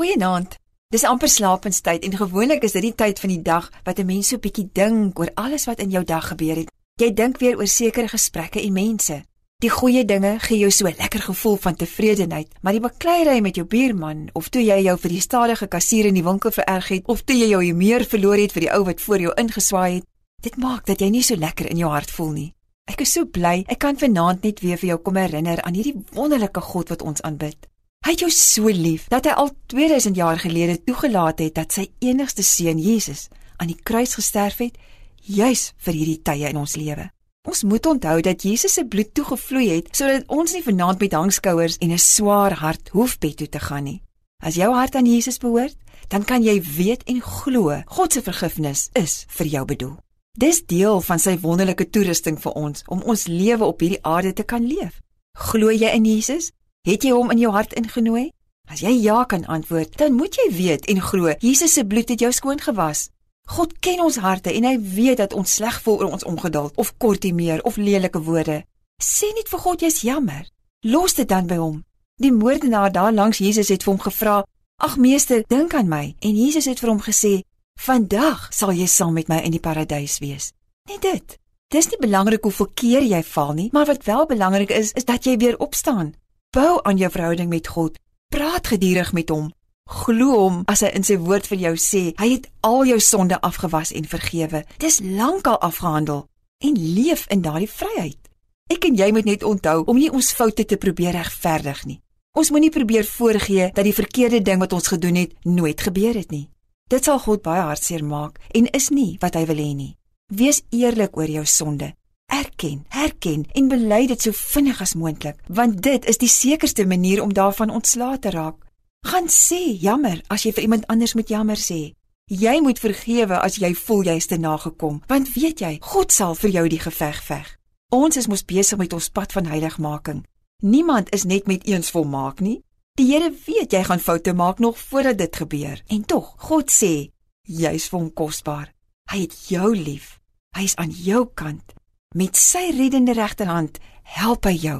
Goeienaand. Dis amper slapenstyd en gewoonlik is dit die tyd van die dag wat 'n mens so bietjie dink oor alles wat in jou dag gebeur het. Jy dink weer oor sekere gesprekke en mense. Die goeie dinge gee jou so 'n lekker gevoel van tevredenheid, maar die bakleierery met jou buurman of toe jy jou vir die stadige kassier in die winkel vererg het of toe jy jou humeur verloor het vir die ou wat voor jou ingeswaai het, dit maak dat jy nie so lekker in jou hart voel nie. Ek is so bly ek kan vanaand net weer vir jou kom herinner aan hierdie wonderlike God wat ons aanbid. Hy het jou so lief dat hy al 2000 jaar gelede toegelaat het dat sy enigste seun Jesus aan die kruis gesterf het juis vir hierdie tye in ons lewe. Ons moet onthou dat Jesus se bloed toegevloei het sodat ons nie vanaand met hangskouers en 'n swaar hart hoef bed toe te gaan nie. As jou hart aan Jesus behoort, dan kan jy weet en glo God se vergifnis is vir jou bedoel. Dis deel van sy wonderlike toerusting vir ons om ons lewe op hierdie aarde te kan leef. Glo jy in Jesus? Het jy hom in jou hart ingenooi? As jy ja kan antwoord, dan moet jy weet en glo Jesus se bloed het jou skoon gewas. God ken ons harte en hy weet dat ons sleg voel oor ons ongeduld of kortiemeer of lelike woorde. Sê net vir God jy's jammer. Los dit dan by hom. Die moordenaar daar langs Jesus het vir hom gevra: "Ag meester, dink aan my." En Jesus het vir hom gesê: "Vandag sal jy saam met my in die paradys wees." Net dit. Dis nie belangrik hoe veel keer jy val nie, maar wat wel belangrik is, is dat jy weer opstaan. Bou aan jou verhouding met God. Praat gedurig met hom. Glo hom as hy in sy woord vir jou sê, hy het al jou sonde afgewas en vergewe. Dis lankal afgehandel en leef in daardie vryheid. Ek en jy moet net onthou om nie ons foute te probeer regverdig nie. Ons moenie probeer voorgee dat die verkeerde ding wat ons gedoen het nooit gebeur het nie. Dit sal God baie hartseer maak en is nie wat hy wil hê nie. Wees eerlik oor jou sonde Erken, herken en bely dit so vinnig as moontlik, want dit is die sekerste manier om daarvan ontslae te raak. Gaan sê jammer as jy vir iemand anders moet jammer sê. Jy moet vergewe as jy voel jy is te nagekom, want weet jy, God sal vir jou die geveg veg. Ons is mos besig met ons pad van heiligmaking. Niemand is net met eens volmaak nie. Die Here weet jy gaan foute maak nog voordat dit gebeur. En tog, God sê, jy's vir hom kosbaar. Hy het jou lief. Hy is aan jou kant. Met sy reddende regterhand help hy jou.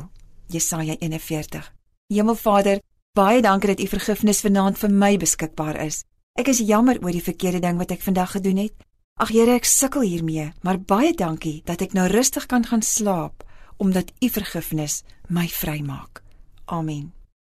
Jesaja 41. Hemelvader, baie dankie dat u vergifnis vanaand vir my beskikbaar is. Ek is jammer oor die verkeerde ding wat ek vandag gedoen het. Ag Here, ek sukkel hiermee, maar baie dankie dat ek nou rustig kan gaan slaap omdat u vergifnis my vrymaak. Amen.